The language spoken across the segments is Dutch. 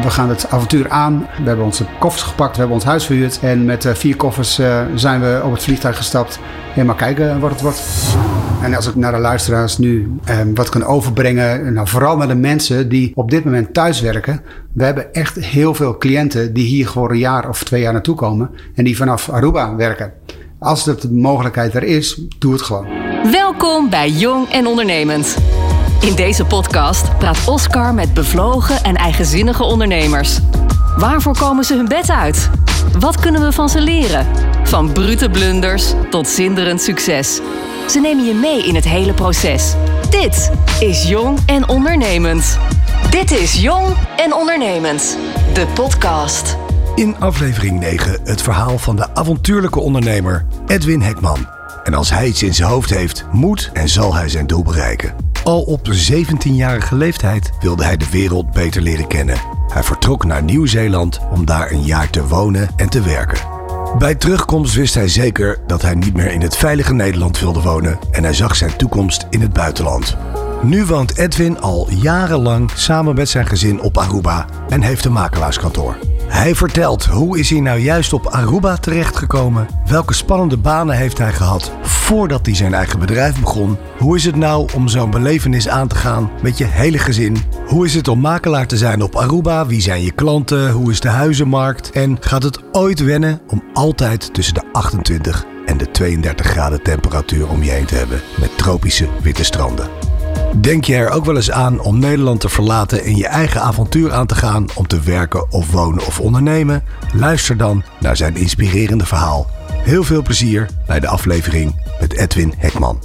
We gaan het avontuur aan. We hebben onze koffers gepakt, we hebben ons huis verhuurd. En met eh, vier koffers eh, zijn we op het vliegtuig gestapt. En maar kijken wat het wordt. En als ik naar de luisteraars nu eh, wat kan overbrengen, nou, vooral naar de mensen die op dit moment thuiswerken. We hebben echt heel veel cliënten die hier voor een jaar of twee jaar naartoe komen en die vanaf Aruba werken. Als de mogelijkheid er is, doe het gewoon. Welkom bij Jong en Ondernemend. In deze podcast praat Oscar met bevlogen en eigenzinnige ondernemers. Waarvoor komen ze hun bed uit? Wat kunnen we van ze leren? Van brute blunders tot zinderend succes. Ze nemen je mee in het hele proces. Dit is Jong en Ondernemend. Dit is Jong en Ondernemend, de podcast. In aflevering 9 het verhaal van de avontuurlijke ondernemer Edwin Hekman. En als hij iets in zijn hoofd heeft, moet en zal hij zijn doel bereiken. Al op 17-jarige leeftijd wilde hij de wereld beter leren kennen. Hij vertrok naar Nieuw-Zeeland om daar een jaar te wonen en te werken. Bij terugkomst wist hij zeker dat hij niet meer in het veilige Nederland wilde wonen en hij zag zijn toekomst in het buitenland. Nu woont Edwin al jarenlang samen met zijn gezin op Aruba en heeft een makelaarskantoor. Hij vertelt hoe is hij nou juist op Aruba terechtgekomen? Welke spannende banen heeft hij gehad voordat hij zijn eigen bedrijf begon? Hoe is het nou om zo'n belevenis aan te gaan met je hele gezin? Hoe is het om makelaar te zijn op Aruba? Wie zijn je klanten? Hoe is de huizenmarkt? En gaat het ooit wennen om altijd tussen de 28 en de 32 graden temperatuur om je heen te hebben met tropische witte stranden? Denk je er ook wel eens aan om Nederland te verlaten en je eigen avontuur aan te gaan om te werken of wonen of ondernemen? Luister dan naar zijn inspirerende verhaal. Heel veel plezier bij de aflevering met Edwin Hekman.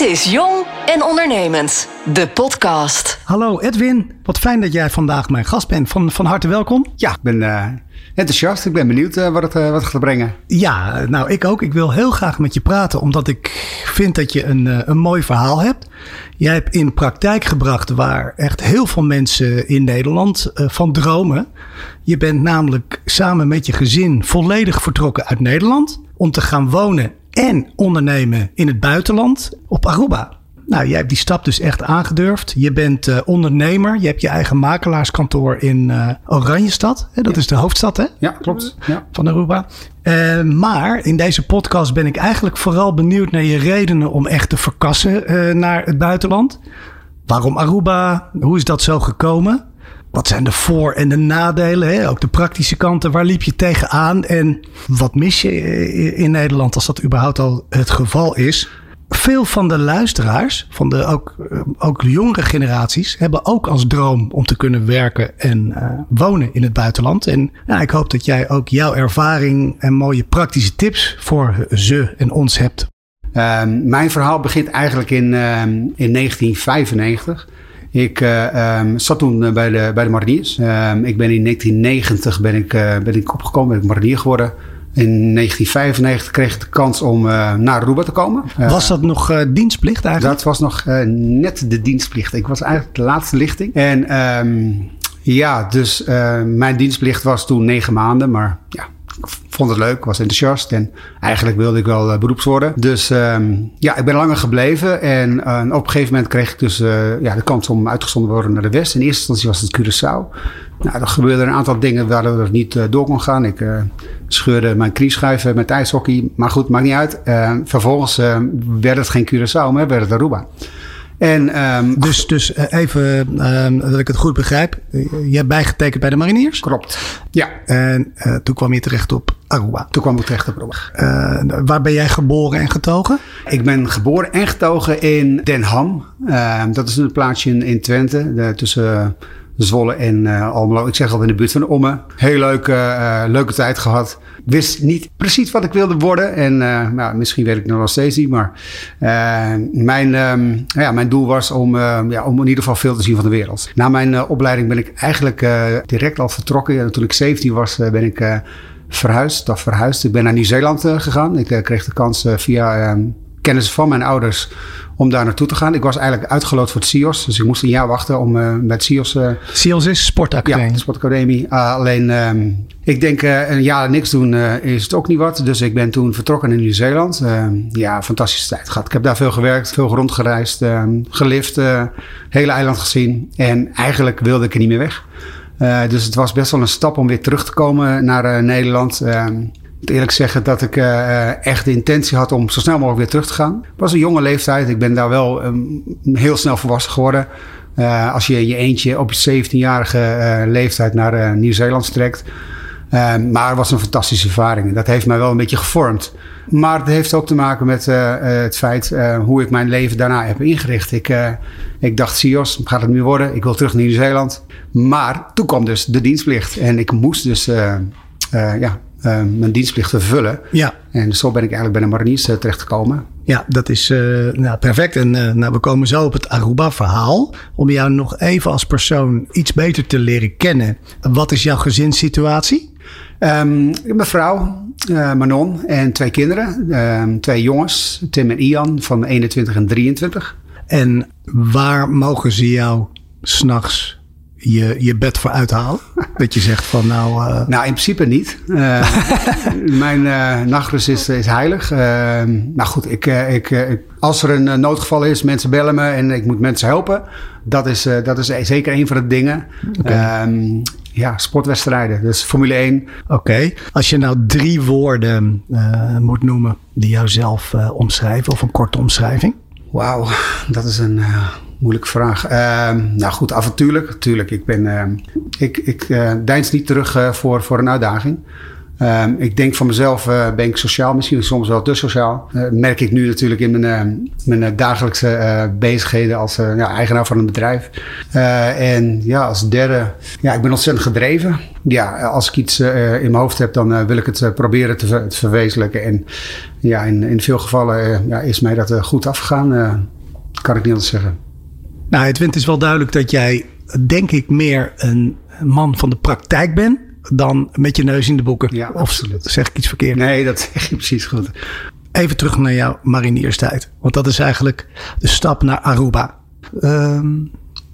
Dit is Jong en Ondernemend, de podcast. Hallo Edwin, wat fijn dat jij vandaag mijn gast bent. Van, van harte welkom. Ja, ik ben uh, enthousiast. Ik ben benieuwd uh, wat, het, uh, wat het gaat brengen. Ja, nou ik ook. Ik wil heel graag met je praten, omdat ik vind dat je een, een mooi verhaal hebt. Jij hebt in praktijk gebracht waar echt heel veel mensen in Nederland van dromen. Je bent namelijk samen met je gezin volledig vertrokken uit Nederland om te gaan wonen en ondernemen in het buitenland op Aruba. Nou, jij hebt die stap dus echt aangedurfd. Je bent uh, ondernemer. Je hebt je eigen makelaarskantoor in uh, Oranjestad. Hè? Dat ja. is de hoofdstad hè? Ja, klopt. Ja. Van Aruba. Uh, maar in deze podcast ben ik eigenlijk vooral benieuwd naar je redenen om echt te verkassen naar het buitenland. Waarom Aruba? Hoe is dat zo gekomen? Wat zijn de voor- en de nadelen? Hè? Ook de praktische kanten. Waar liep je tegenaan? En wat mis je in Nederland als dat überhaupt al het geval is? Veel van de luisteraars, van de ook, ook de jongere generaties, hebben ook als droom om te kunnen werken en uh, wonen in het buitenland. En ja, ik hoop dat jij ook jouw ervaring en mooie praktische tips voor ze en ons hebt. Uh, mijn verhaal begint eigenlijk in, uh, in 1995. Ik uh, um, zat toen bij de, bij de mariniers. ik ben in 1990 ben ik, ben ik opgekomen, ben ik marinier geworden. In 1995 kreeg ik de kans om naar Aruba te komen. Was dat nog dienstplicht eigenlijk? Dat was nog net de dienstplicht. Ik was eigenlijk de laatste lichting. En um, ja, dus mijn dienstplicht was toen negen maanden. Maar ja, vond het leuk, was enthousiast en eigenlijk wilde ik wel uh, beroeps worden. Dus um, ja, ik ben langer gebleven en uh, op een gegeven moment kreeg ik dus uh, ja, de kans om uitgezonden te worden naar de West. In eerste instantie was het Curaçao. Nou, er gebeurden een aantal dingen waardoor het niet door kon gaan. Ik scheurde mijn knieschuiven met ijshockey, maar goed, maakt niet uit. vervolgens werd het geen Curaçao, maar werd het Aruba. En, um, dus, dus even um, dat ik het goed begrijp. Je hebt bijgetekend bij de mariniers? Klopt. Ja. En uh, toen kwam je terecht op Aruba. Toen kwam ik terecht op Aruba. Uh, waar ben jij geboren en getogen? Ik ben geboren en getogen in Den Ham. Uh, dat is een plaatsje in, in Twente. De, tussen Zwolle en uh, Almelo. Ik zeg al in de buurt van Ommen. Heel leuke, uh, leuke tijd gehad. Wist niet precies wat ik wilde worden. En uh, nou, misschien weet ik nog steeds niet. Maar mijn, um, ja, mijn doel was om, ja, om in ieder geval veel te zien van de wereld. Na mijn opleiding ben ik eigenlijk direct al vertrokken. Ja, toen ik 17 was ben ik verhuisd. Of verhuisd. Ik ben naar Nieuw-Zeeland gegaan. Ik kreeg de kans via... kennis van mijn ouders om daar naartoe te gaan. Ik was eigenlijk uitgeloot voor het CIOS. Dus ik moest een jaar wachten om uh, bij het CIOS... Uh, CIOS is sportacademie. Ja, de sportacademie. Uh, alleen, ehm, ik denk een jaar niks doen is het ook niet wat. Dus ik ben toen vertrokken in Nieuw-Zeeland. Ehm, ja, fantastische tijd gehad. Ik heb daar veel gewerkt, veel rondgereisd, ehm, gelift, hele eiland gezien. En eigenlijk wilde ik er niet meer weg. dus het was best wel een stap om weer terug te komen naar Nederland eerlijk zeggen dat ik uh, echt de intentie had om zo snel mogelijk weer terug te gaan. Het was een jonge leeftijd. Ik ben daar wel um, heel snel volwassen geworden. Uh, als je je eentje op je 17-jarige uh, leeftijd naar Nieuw-Zeeland trekt. Ehm, maar het was een fantastische ervaring. Dat heeft mij wel een beetje gevormd. Maar het heeft ook te maken met het feit hoe ik mijn leven daarna heb ingericht. Ik, ik dacht, Sios, gaat het nu worden? Ik wil terug naar Nieuw-Zeeland. Maar toen kwam dus de dienstplicht. En ik moest dus ja, uh, mijn dienstplicht vervullen. Ja. En zo ben ik eigenlijk bij de mariniers uh, terechtgekomen. Ja, dat is uh, nou, perfect. En nou, we komen zo op het Aruba-verhaal. Om jou nog even als persoon iets beter te leren kennen. Wat is jouw gezinssituatie? Um, mijn vrouw, Manon, en twee kinderen. Ehm, twee jongens, Tim en Ian, van 21 en 23. En waar mogen ze jou s'nachts je, je bed voor uithalen? Dat je zegt van nou... Uh... Nou, in principe niet. Uh, mijn uh, nachtrust is, is heilig. nou goed, ik, ik, als er een noodgeval is, mensen bellen me en ik moet mensen helpen. Dat is, dat is zeker een van de dingen. Okay. Um, ja, sportwedstrijden. Dus Formule 1. Oké. Als je nou drie woorden moet noemen die jouzelf omschrijven of een korte omschrijving. Wauw, dat is een moeilijke vraag. Uh, nou goed, avontuurlijk. Tuurlijk, ik ben. Uh, ik ik uh, deins niet terug uh, voor, voor een uitdaging. Ehm, ik denk van mezelf uh, ben ik sociaal, misschien soms wel te sociaal. Uh, merk ik nu natuurlijk in mijn, mijn dagelijkse bezigheden als eigenaar van een bedrijf. en ja, als derde, ja, ik ben ontzettend gedreven. Ja, als ik iets in mijn hoofd heb, dan wil ik het proberen te, ver te, verwezenlijken. En ja, in, in veel gevallen ja, is mij dat goed afgegaan. kan ik niet anders zeggen. Nou, het is wel duidelijk dat jij, denk ik, meer een man van de praktijk bent dan met je neus in de boeken. Ja, of absoluut. zeg ik iets verkeerd? Nee, dat zeg je precies goed. Even terug naar jouw marinierstijd. Want dat is eigenlijk de stap naar Aruba. Um,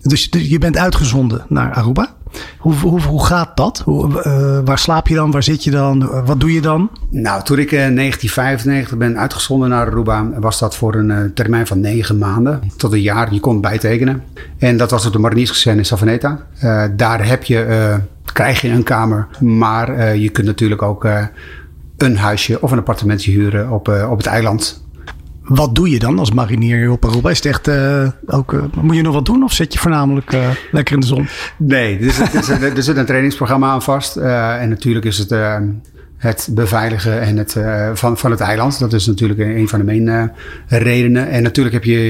dus, dus je bent uitgezonden naar Aruba. Hoe, hoe, hoe gaat dat? Hoe, uh, waar slaap je dan? Waar zit je dan? Wat doe je dan? Nou, toen ik in 1995 ben uitgezonden naar Aruba, was dat voor een uh, termijn van negen maanden tot een jaar. Je kon bijtekenen. En dat was op de Mariniersgezin in Savaneta. Daar heb je, krijg je een kamer, maar je kunt natuurlijk ook een huisje of een appartementje huren op, op het eiland. Wat doe je dan als marinier op Aruba? Is het echt uh, ook, uh, moet je nog wat doen of zit je voornamelijk uh, lekker in de zon? Nee, er zit, er zit, er zit een trainingsprogramma aan vast. en natuurlijk is het het beveiligen en het, van, van het eiland. Dat is natuurlijk een van de main redenen. En natuurlijk heb je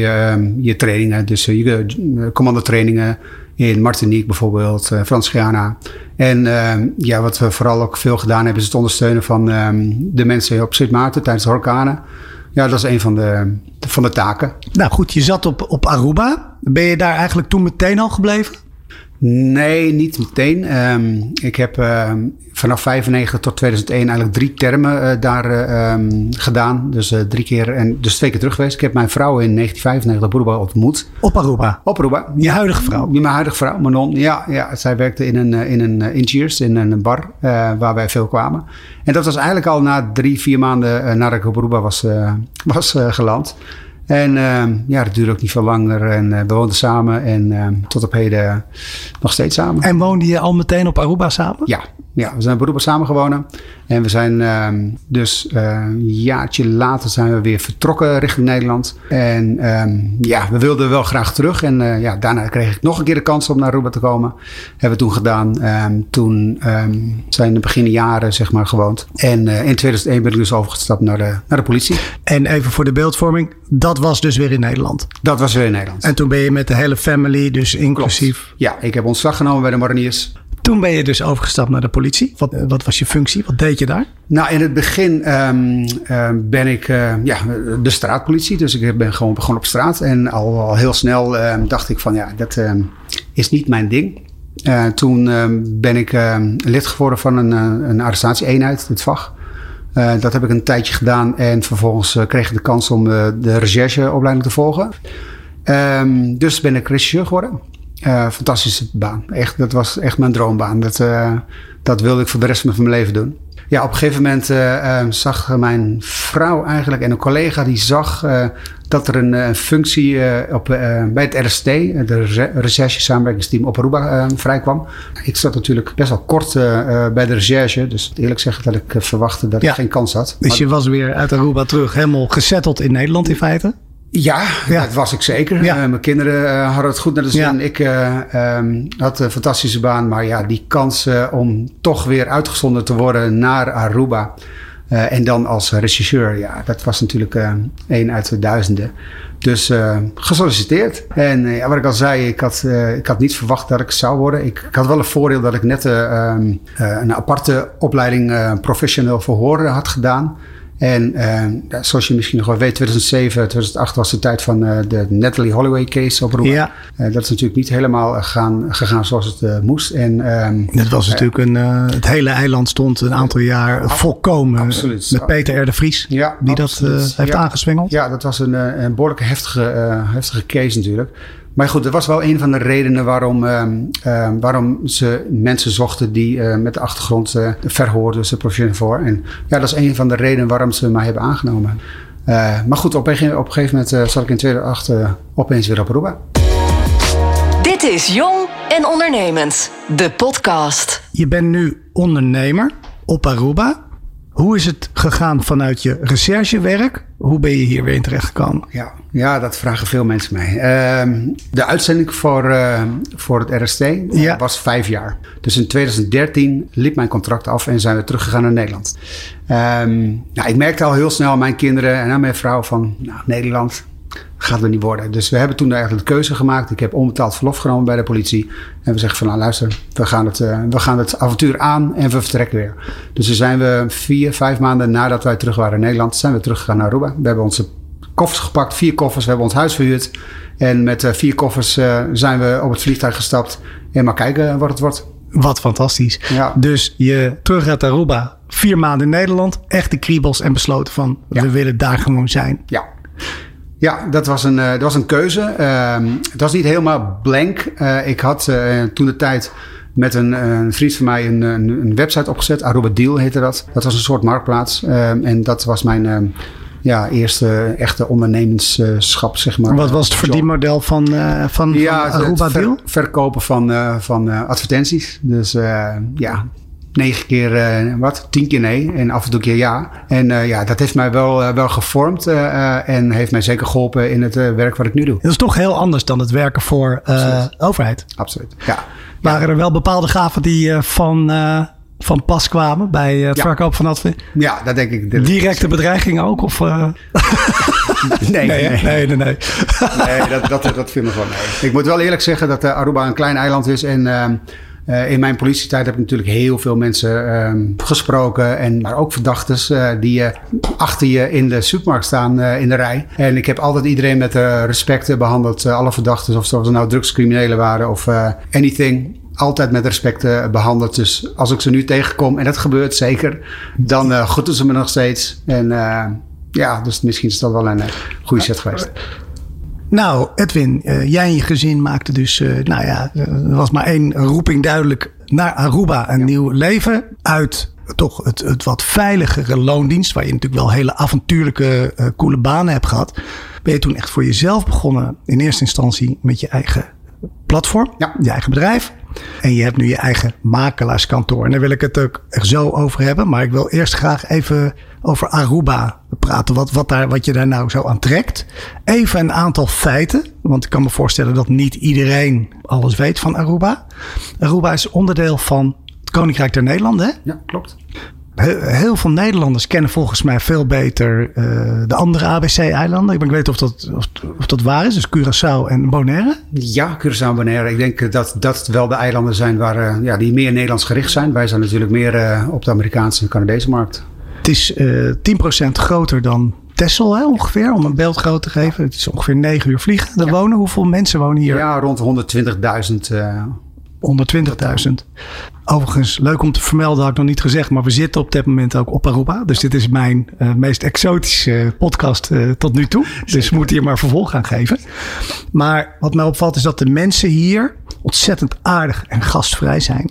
je trainingen, dus je commandotrainingen in Martinique bijvoorbeeld, Frans Guyana. En ja, wat we vooral ook veel gedaan hebben, is het ondersteunen van de mensen op Sint Maarten tijdens de orkanen. Ja, dat is een van de, van de taken. Nou goed, je zat op, op Aruba. Ben je daar eigenlijk toen meteen al gebleven? Nee, niet meteen. Um, ik heb uh, vanaf 95 tot 2001 eigenlijk drie termen uh, daar um, gedaan. Dus uh, drie keer en dus twee keer terug geweest. Ik heb mijn vrouw in 1995 op Aruba ontmoet. Op Aruba? Op Aruba. Je huidige vrouw? Mijn huidige vrouw, Manon. Ja, ja zij werkte in een, in een in Cheers, in een bar waar wij veel kwamen. En dat was eigenlijk al na drie, vier maanden nadat ik op Aruba was, was geland. En uh, ja, dat duurde ook niet veel langer. En uh, we woonden samen en uh, tot op heden nog steeds samen. En woonde je al meteen op Aruba samen? Ja, ja we zijn op Aruba samen gewonnen. En we zijn ehm, dus eh, een jaartje later zijn we weer vertrokken richting Nederland. En um, ja, we wilden wel graag terug. En ja, daarna kreeg ik nog een keer de kans om naar Aruba te komen. Hebben we toen gedaan. toen zijn de beginnen jaren zeg maar gewoond. En in 2001 ben ik dus overgestapt naar de, naar de politie. En even voor de beeldvorming. Dat dat was dus weer in Nederland. Dat was weer in Nederland. En toen ben je met de hele family, dus inclusief. Ja, ik heb ontslag genomen bij de mariniers. Toen ben je dus overgestapt naar de politie. Wat, wat was je functie? Wat deed je daar? Nou, in het begin um, uh, ben ik uh, ja, de straatpolitie. Dus ik ben gewoon op straat. En al, al heel snel uh, dacht ik van ja, dat is niet mijn ding. Uh, toen ben ik lid geworden van een, een arrestatieeenheid, het VAG. Uh, dat heb ik een tijdje gedaan en vervolgens kreeg ik de kans om de rechercheopleiding te volgen. Dus ben ik rechercheur geworden. Fantastische baan. Echt, dat was echt mijn droombaan. Dat, dat wilde ik voor de rest van mijn leven doen. Ja, op een gegeven moment uh, zag mijn vrouw eigenlijk en een collega die zag dat er een functie op, bij het RST, de Recherche Samenwerkingsteam op Aruba, vrijkwam. Ik zat natuurlijk best wel kort bij de recherche, dus eerlijk zeggen dat ik verwachtte dat ik geen kans had. Dus je was weer uit Aruba terug, helemaal gezetteld in Nederland in feite? Ja, dat was ik zeker. Ja. mijn kinderen hadden het goed naar de zin. Ik um, had een fantastische baan. Maar ja, die kans om toch weer uitgezonden te worden naar Aruba. en dan als regisseur, ja, dat was natuurlijk één uit de duizenden. Dus gesolliciteerd. En ja, wat ik al zei, ik had, ik had niet verwacht dat ik zou worden. Ik, ik had wel een voordeel dat ik net um, een aparte opleiding professioneel verhoor had gedaan. En uh, zoals je misschien nog wel weet, 2007, 2008 was de tijd van uh, de Natalie Holloway case op Roep. Ja. Uh, dat is natuurlijk niet helemaal gaan, gegaan zoals het moest. En, um, dat was natuurlijk een, het hele eiland stond een aantal jaar volkomen absoluut. met Peter R. de Vries, ja, die absoluut. dat heeft ja. aangeswengeld. Ja, dat was een, een behoorlijk heftige, heftige case natuurlijk. Maar goed, dat was wel een van de redenen waarom, uh, uh, waarom ze mensen zochten die uh, met de achtergrond uh, verhoorden, ze professioneel voor. En ja, dat is een van de redenen waarom ze mij hebben aangenomen. maar goed, op een, op een gegeven moment zat ik in 2008 opeens weer op Aruba. Dit is Jong en Ondernemend, de podcast. Je bent nu ondernemer op Aruba. Hoe is het gegaan vanuit je recherchewerk? Hoe ben je hier weer in terecht gekomen? Ja, ja dat vragen veel mensen mij. Uh, de uitzending voor, uh, voor het RST ja. was vijf jaar. Dus in 2013 liep mijn contract af en zijn we teruggegaan naar Nederland. Um, nou, ik merkte al heel snel aan mijn kinderen en aan mijn vrouw van... Nou, Nederland, gaat er niet worden. Dus we hebben toen eigenlijk de keuze gemaakt. Ik heb onbetaald verlof genomen bij de politie. En we zeggen van nou luister, we gaan het, uh, we gaan het avontuur aan en we vertrekken weer. Dus toen zijn we vier, vijf maanden nadat wij terug waren in Nederland, zijn we teruggegaan naar Aruba. We hebben onze koffers gepakt, vier koffers. We hebben ons huis verhuurd. En met uh, vier koffers uh, zijn we op het vliegtuig gestapt. En maar kijken wat het wordt. Wat fantastisch. Ja. Dus je terug uit Aruba, vier maanden in Nederland, echte kriebels en besloten van ja. we willen daar gewoon zijn. Ja. Ja, dat was een, uh, dat was een keuze. Uh, het was niet helemaal blank. Uh, ik had uh, toen de tijd met een, een, vriend van mij een, een, een, website opgezet. Aruba Deal heette dat. Dat was een soort marktplaats. Ehm, en dat was mijn ehm, ja, eerste echte ondernemerschap, zeg maar. Wat was het verdienmodel van, van, ja, van Aruba Deal? verkopen van, van advertenties. Dus ja, negen keer uh, wat, tien keer nee en af en toe keer ja. En uh, ja, dat heeft mij wel, uh, wel gevormd en heeft mij zeker geholpen in het werk wat ik nu doe. Dat is toch heel anders dan het werken voor overheid. Absoluut, ja. Waren er wel bepaalde gaven die van van pas kwamen bij het verkoop van advertenties? Ja, dat denk ik. Directe bedreigingen ook? Of, uh... nee, nee, nee, nee, nee, nee. nee. dat, dat, dat viel me gewoon mee. Ik moet wel eerlijk zeggen dat Aruba een klein eiland is en ehm, uh, in mijn politietijd heb ik natuurlijk heel veel mensen um, gesproken. En, maar ook verdachten uh, die uh, achter je in de supermarkt staan in de rij. En ik heb altijd iedereen met respect behandeld. alle verdachten, of ze nou drugscriminelen waren of anything altijd met respect behandeld. Dus als ik ze nu tegenkom, en dat gebeurt zeker, dan uh, ze me nog steeds. En ja, dus misschien is dat wel een goede set geweest. Nou, Edwin, uh, jij en je gezin maakten dus, uh, nou ja, er was maar één roeping duidelijk naar Aruba, een nieuw leven uit toch het, het wat veiligere loondienst, waar je natuurlijk wel hele avontuurlijke, uh, coole banen hebt gehad. Ben je toen echt voor jezelf begonnen, in eerste instantie met je eigen platform, ja. je eigen bedrijf. En je hebt nu je eigen makelaarskantoor. En daar wil ik het ook zo over hebben. Maar ik wil eerst graag even over Aruba praten. Wat, wat, daar, wat je daar nou zo aan trekt. Even een aantal feiten. Want ik kan me voorstellen dat niet iedereen alles weet van Aruba. Aruba is onderdeel van het Koninkrijk der Nederlanden. Ja, klopt. Heel veel Nederlanders kennen volgens mij veel beter uh, de andere ABC-eilanden. Ik ben weten of dat, of, of, dat waar is, dus Curaçao en Bonaire. Ja, Curaçao en Bonaire. Ik denk dat dat wel de eilanden zijn waar, uh, ja, die meer Nederlands gericht zijn. Wij zijn natuurlijk meer uh, op de Amerikaanse en Canadese markt. Het is 10% groter dan Texel hè, ongeveer, om een beeld groot te geven. Het is ongeveer 9 uur vliegen. Er ja. wonen, hoeveel mensen wonen hier? Ja, rond 120.000 120.000. Overigens, leuk om te vermelden, had ik nog niet gezegd, maar we zitten op dit moment ook op Aruba. Dus dit is mijn uh, meest exotische podcast uh, tot nu toe. Dus we moeten hier maar vervolg gaan geven. Maar wat mij opvalt is dat de mensen hier ontzettend aardig en gastvrij zijn.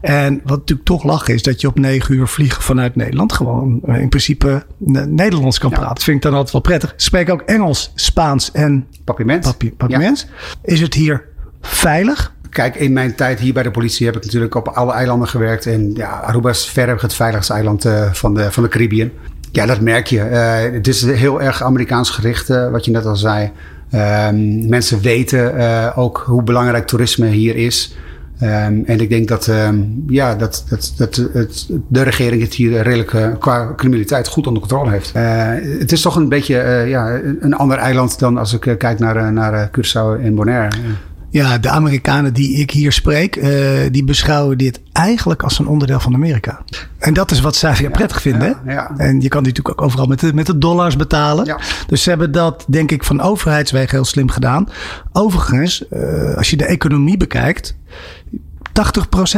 En wat natuurlijk toch lachen is dat je op negen uur vliegen vanuit Nederland gewoon uh, in principe Nederlands kan ja. praten. Dat vind ik dan altijd wel prettig. Spreek ook Engels, Spaans en papiermens. Papier, papiermens. Ja. Is het hier veilig? Kijk, in mijn tijd hier bij de politie heb ik natuurlijk op alle eilanden gewerkt. En ja, Aruba is verreweg het veiligste eiland uh, van, de, van de Caribbean. Ja, dat merk je. Uh, het is heel erg Amerikaans gericht, uh, wat je net al zei. Um, mensen weten ook hoe belangrijk toerisme hier is. Um, en ik denk dat, um, ja, dat, dat, dat het, de regering het hier redelijk qua criminaliteit goed onder controle heeft. het is toch een beetje ja, een ander eiland dan als ik kijk naar, naar Curaçao en Bonaire. Ja, de Amerikanen die ik hier spreek, uh, die beschouwen dit eigenlijk als een onderdeel van Amerika. En dat is wat zij ja, prettig vinden. Ja, ja. En je kan die natuurlijk ook overal met de, met de dollars betalen. Dus ze hebben dat, denk ik, van overheidswegen heel slim gedaan. Overigens, uh, als je de economie bekijkt.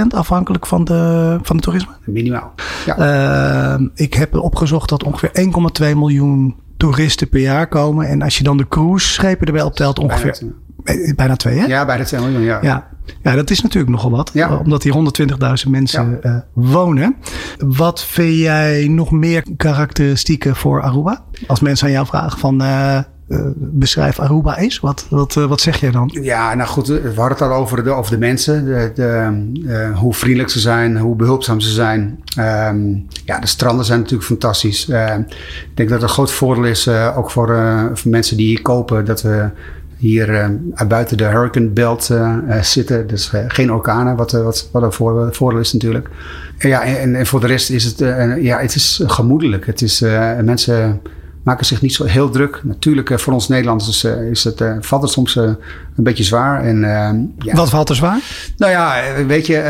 80% afhankelijk van de, van de toerisme? Minimaal. Uh, ik heb opgezocht dat ongeveer 1,2 miljoen toeristen per jaar komen. En als je dan de cruise-schepen erbij optelt, ongeveer bijna twee, hè? Ja, bijna 2 miljoen, ja. ja. Ja, dat is natuurlijk nogal wat. Ja. Omdat hier 120.000 mensen ja. uh, wonen. Wat vind jij nog meer karakteristieken voor Aruba? Als mensen aan jou vragen van... Uh, uh, beschrijf Aruba is. Wat, wat, wat zeg jij dan? Ja, nou goed, we hadden het al over de, over de mensen. De, de, hoe vriendelijk ze zijn, hoe behulpzaam ze zijn. Um, ja, de stranden zijn natuurlijk fantastisch. ik denk dat het een groot voordeel is, ook voor, voor mensen die hier kopen, dat we hier uh, buiten de hurricane belt uh, uh, zitten. Dus geen orkanen, wat, wat, wat een voor, voordeel is natuurlijk. ja, en, en, voor de rest is het, ja, het is gemoedelijk. Het is, mensen maken zich niet zo heel druk. Natuurlijk, voor ons Nederlanders is het, valt het soms een beetje zwaar. En, ja. Wat valt er zwaar? Nou ja, weet je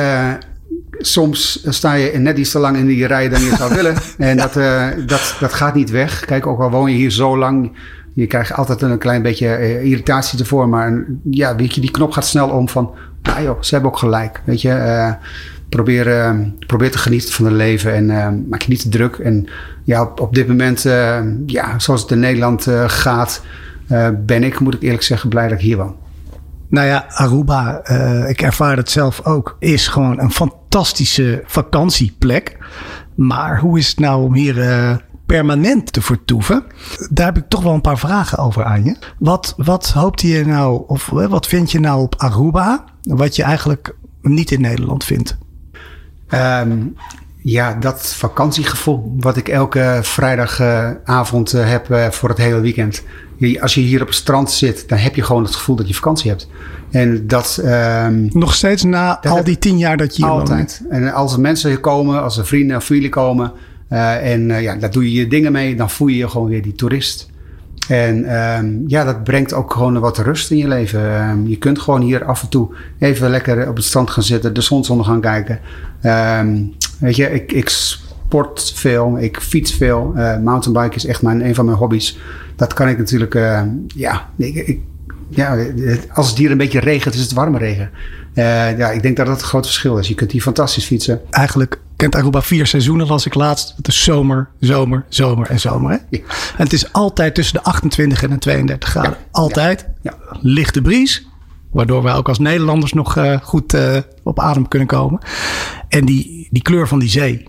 soms sta je net iets te lang in die rij dan je zou willen. En dat, uh, dat, dat gaat niet weg. Kijk, ook al woon je hier zo lang, je krijgt altijd een klein beetje uh, irritatie ervoor. Maar ja, weet je, die knop gaat snel om van, nou joh, ze hebben ook gelijk. Weet je, uh, probeer, uh, probeer te genieten van het leven en maak je niet te druk. En ja, op, op dit moment, ja, zoals het in Nederland gaat, ben ik, moet ik eerlijk zeggen, blij dat ik hier woon. Nou ja, Aruba, ik ervaar het zelf ook, is gewoon een fantastische vakantieplek. Maar hoe is het nou om hier permanent te vertoeven. Daar heb ik toch wel een paar vragen over aan je. Wat, wat hoopt je nou, of wat vind je nou op Aruba, wat je eigenlijk niet in Nederland vindt? Um, ja, dat vakantiegevoel wat ik elke vrijdagavond uh, heb uh, voor het hele weekend. Als je hier op het strand zit, dan heb je gewoon het gevoel dat je vakantie hebt. En dat. Um, Nog steeds na al die tien jaar dat je hier Altijd. Woont. En als er mensen komen, als er vrienden of familie komen, uh, en uh, ja, daar doe je je dingen mee. Dan voel je je gewoon weer die toerist. En um, ja, dat brengt ook gewoon wat rust in je leven. Um, je kunt gewoon hier af en toe even lekker op het strand gaan zitten, de zonsondergang kijken. Um, weet je, ik, ik sport veel, ik fiets veel. Uh, mountainbike is echt mijn, een van mijn hobby's. Dat kan ik natuurlijk, ja, ik, ja, als het hier een beetje regent, is het warme regen. Ja, ik denk dat dat een groot verschil is. Je kunt hier fantastisch fietsen. Eigenlijk kent Aruba vier seizoenen, las ik laatst. Het is zomer, zomer, zomer en zomer. Hè? Ja. En het is altijd tussen de 28 en de 32 graden. Ja. Altijd. Ja. Lichte bries. Waardoor wij ook als Nederlanders nog uh, goed uh, op adem kunnen komen. En die, die kleur van die zee.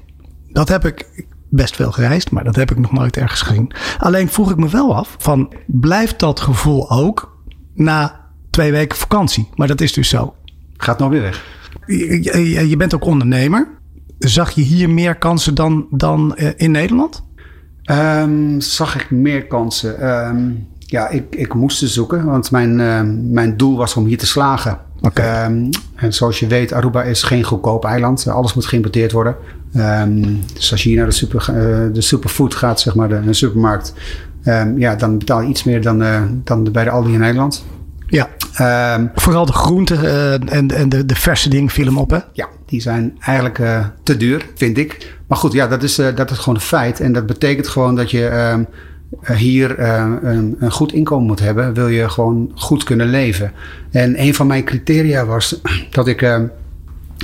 Dat heb ik best veel gereisd, maar dat heb ik nog nooit ergens gezien. Alleen vroeg ik me wel af: van, blijft dat gevoel ook na twee weken vakantie? Maar dat is dus zo. Gaat nog weer weg. Je, je bent ook ondernemer. Zag je hier meer kansen dan, dan uh, in Nederland? Um, zag ik meer kansen? Um, ja, ik, ik moest ze zoeken, want mijn, uh, mijn doel was om hier te slagen. Okay. Um, en zoals je weet, Aruba is geen goedkoop eiland. Alles moet geïmporteerd worden. dus als je hier naar de, super, uh, de superfood gaat, zeg maar, de, de supermarkt, ja, dan betaal je iets meer dan, dan bij de Aldi in Nederland. Ja. Vooral de groenten en, en de, de verse dingen viel hem op, hè? Ja, die zijn eigenlijk uh, te duur, vind ik. Maar goed, ja, dat is, uh, dat is gewoon een feit. En dat betekent gewoon dat je ehm, hier een, een, goed inkomen moet hebben. Wil je gewoon goed kunnen leven. En een van mijn criteria was dat ik ehm, in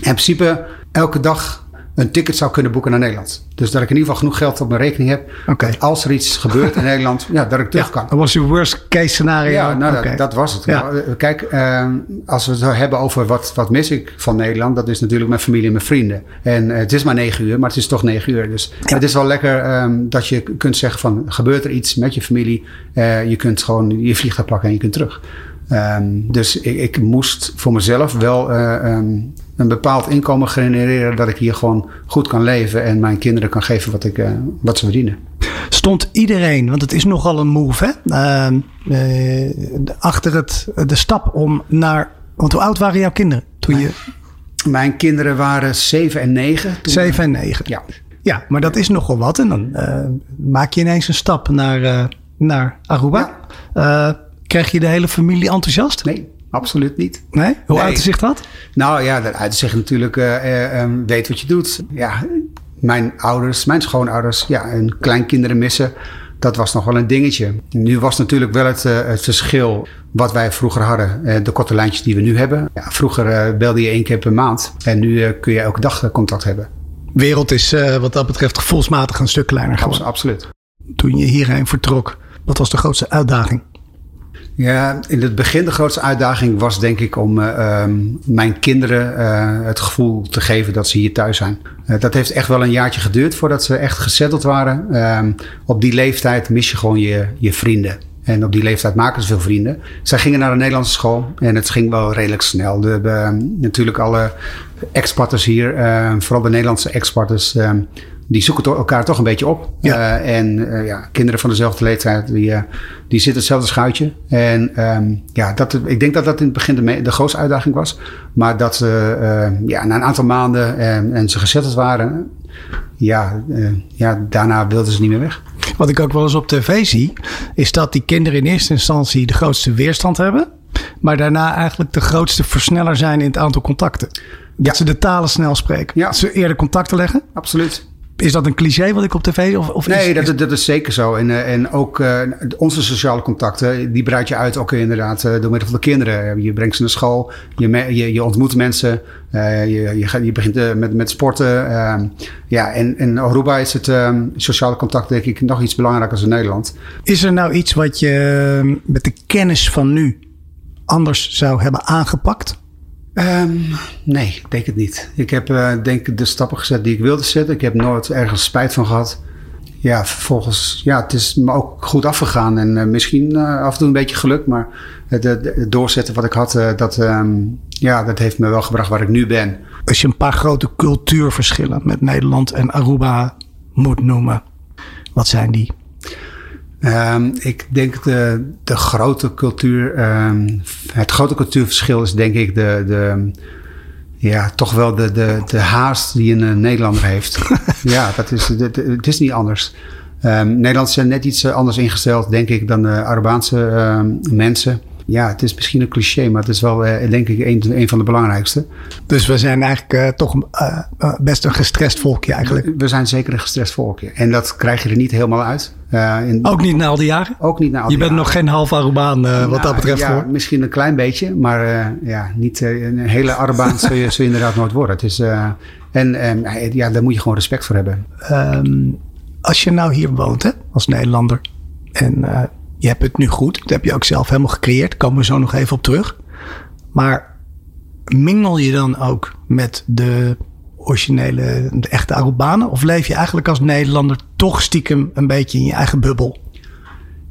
principe elke dag een ticket zou kunnen boeken naar Nederland. Dus dat ik in ieder geval genoeg geld op mijn rekening heb. Dat als er iets gebeurt in Nederland, ja, dat ik terug kan. Dat was je worst case scenario. Ja, nou, Oké. dat, dat was het. Ja. Nou, Kijk, eh, als we het hebben over wat, wat mis ik van Nederland, dat is natuurlijk mijn familie en mijn vrienden. En eh, het is maar negen uur, maar het is toch negen uur. Dus het is wel lekker ehm, dat je kunt zeggen van, gebeurt er iets met je familie? Eh, je kunt gewoon je vliegtuig pakken en je kunt terug. Ehm, dus ik, ik moest voor mezelf wel eh, ehm, een bepaald inkomen genereren dat ik hier gewoon goed kan leven en mijn kinderen kan geven wat, ik, eh, wat ze verdienen. Stond iedereen, want het is nogal een move, hè? Ehm, eh, achter het, de stap om naar. Want hoe oud waren jouw kinderen toen je. Mijn kinderen waren zeven en negen. toen- 7 en 9. Ja. Ja, maar dat is nogal wat. En dan maak je ineens een stap naar, naar Aruba. Eh, krijg je de hele familie enthousiast? Nee, absoluut niet. Nee? Hoe Nee. uit zich dat? Nou ja, dat uit zich natuurlijk eh, eh, eh, weet wat je doet. Ja, mijn ouders, mijn schoonouders, ja, hun kleinkinderen missen. Dat was nog wel een dingetje. Nu was natuurlijk wel het, eh, het verschil wat wij vroeger hadden. de korte lijntjes die we nu hebben. Ja, vroeger belde je één keer per maand. En nu kun je elke dag contact hebben. wereld is wat dat betreft gevoelsmatig een stuk kleiner Abs- geworden. absoluut. Toen je hierheen vertrok, wat was de grootste uitdaging? Ja, in het begin de grootste uitdaging was denk ik om eh, ehm, mijn kinderen eh, het gevoel te geven dat ze hier thuis zijn. Eh, dat heeft echt wel een jaartje geduurd voordat ze echt gezetteld waren. Ehm, op die leeftijd mis je gewoon je, je vrienden. En op die leeftijd maken ze veel vrienden. Zij gingen naar een Nederlandse school en het ging wel redelijk snel. We hebben ehm, natuurlijk alle expatters hier, vooral de Nederlandse expatters, die zoeken to- elkaar toch een beetje op. Ja. Eh, en eh, ja, kinderen van dezelfde leeftijd, die, eh, die zitten hetzelfde schuitje. En ehm, ja, dat, ik denk dat dat in het begin de, grootste uitdaging was. Maar dat ze ja, na een aantal maanden en, en ze gezetteld waren, ja, ja, daarna wilden ze niet meer weg. Wat ik ook wel eens op tv zie, is dat die kinderen in eerste instantie de grootste weerstand hebben. Maar daarna eigenlijk de grootste versneller zijn in het aantal contacten. Dat Ja. ze de talen snel spreken. Ja. Dat ze eerder contacten leggen. Absoluut. Is dat een cliché wat ik op tv of, of Nee, is, dat, is- dat is zeker zo. En, eh, en ook eh, onze sociale contacten, die breid je uit ook inderdaad eh, door middel van de kinderen. Je brengt ze naar school, je, je, je ontmoet mensen, je, je, gaat, je begint met, met sporten. ehm, ja, en in Aruba is het ehm, sociale contact denk ik nog iets belangrijker dan in Nederland. is er nou iets wat je eh, met de kennis van nu anders zou hebben aangepakt? Ehm, nee, ik denk het niet. Ik heb eh, denk de stappen gezet die ik wilde zetten. Ik heb nooit ergens spijt van gehad. Ja, vervolgens, ja, het is me ook goed afgegaan. En eh, misschien eh, af en toe een beetje geluk, maar het, het- doorzetten wat ik had, dat, ehm, ja, dat heeft me wel gebracht waar ik nu ben. Als je een paar grote cultuurverschillen met Nederland en Aruba moet noemen, wat zijn die? Ehm, ik denk de, de grote cultuur, ehm, het grote cultuurverschil is denk ik de, de ja, toch wel de, de, de haast die een eh, Nederlander heeft. ja, dat is, het, het is niet anders. Ehm Nederlanders zijn net iets eh, anders ingesteld, denk ik, dan de Arabaanse ehm, mensen. Ja, het is misschien een cliché, maar het is wel, eh, denk ik, een, een van de belangrijkste. Dus we zijn eigenlijk eh, toch eh, best een gestrest volkje eigenlijk. We zijn zeker een gestrest volkje. En dat krijg je er niet helemaal uit. In, Ook niet na al die jaren? ook niet na al Je die bent jaren. nog geen half Arubaan wat dat Nou, betreft ja, hoor. misschien een klein beetje, maar ja, niet een hele Arabaan zul, je, zul je inderdaad nooit worden. Het is, en eh, ja, daar moet je gewoon respect voor hebben. Ehm, als je nou hier woont hè, als Nederlander en je hebt het nu goed, dat heb je ook zelf helemaal gecreëerd, komen we zo nog even op terug. Maar mingel je dan ook met de originele, de echte Arubanen? Of leef je eigenlijk als Nederlander toch stiekem een beetje in je eigen bubbel?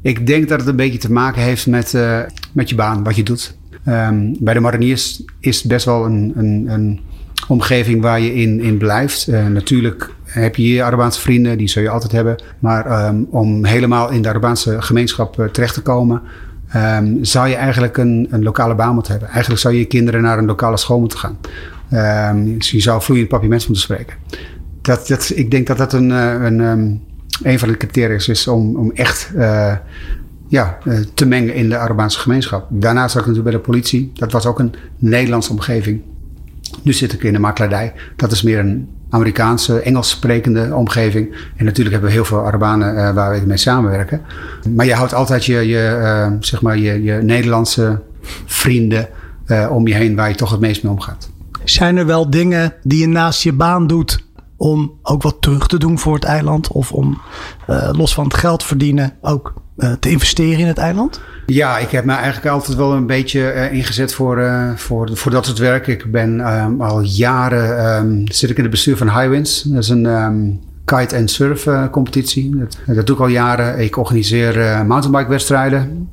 Ik denk dat het een beetje te maken heeft met, eh, met je baan, wat je doet. Ehm, bij de mariniers is best wel een, een, een omgeving waar je in, in blijft. Eh, natuurlijk heb je hier Arabaanse vrienden, die zul je altijd hebben. Maar ehm, om helemaal in de Arabaanse gemeenschap eh, terecht te komen, ehm, zou je eigenlijk een, een lokale baan moeten hebben. Eigenlijk zou je je kinderen naar een lokale school moeten gaan. Ehm, dus je zou vloeiend papiaments moeten spreken. Dat, dat, ik denk dat dat een, eh, een, ehm, een van de criteria is om, om echt ja, te mengen in de Arabaanse gemeenschap. Daarnaast zat ik natuurlijk bij de politie. Dat was ook een Nederlandse omgeving. Nu zit ik in de makelaardij. Dat is meer een Amerikaanse, Engels sprekende omgeving. En natuurlijk hebben we heel veel Arabanen eh, waar we mee samenwerken. Maar je houdt altijd je, je, eh, zeg maar je, je Nederlandse vrienden eh, om je heen waar je toch het meest mee omgaat. Zijn er wel dingen die je naast je baan doet om ook wat terug te doen voor het eiland? Of om los van het geld verdienen ook te investeren in het eiland? Ja, ik heb me eigenlijk altijd wel een beetje uh, ingezet voor, voor, voor dat soort werk. Ik ben um, al jaren um, zit ik in het bestuur van Highwinds. Dat is een um, kite- en surf uh, competitie. Dat, dat, doe ik al jaren. Ik organiseer mountainbike wedstrijden.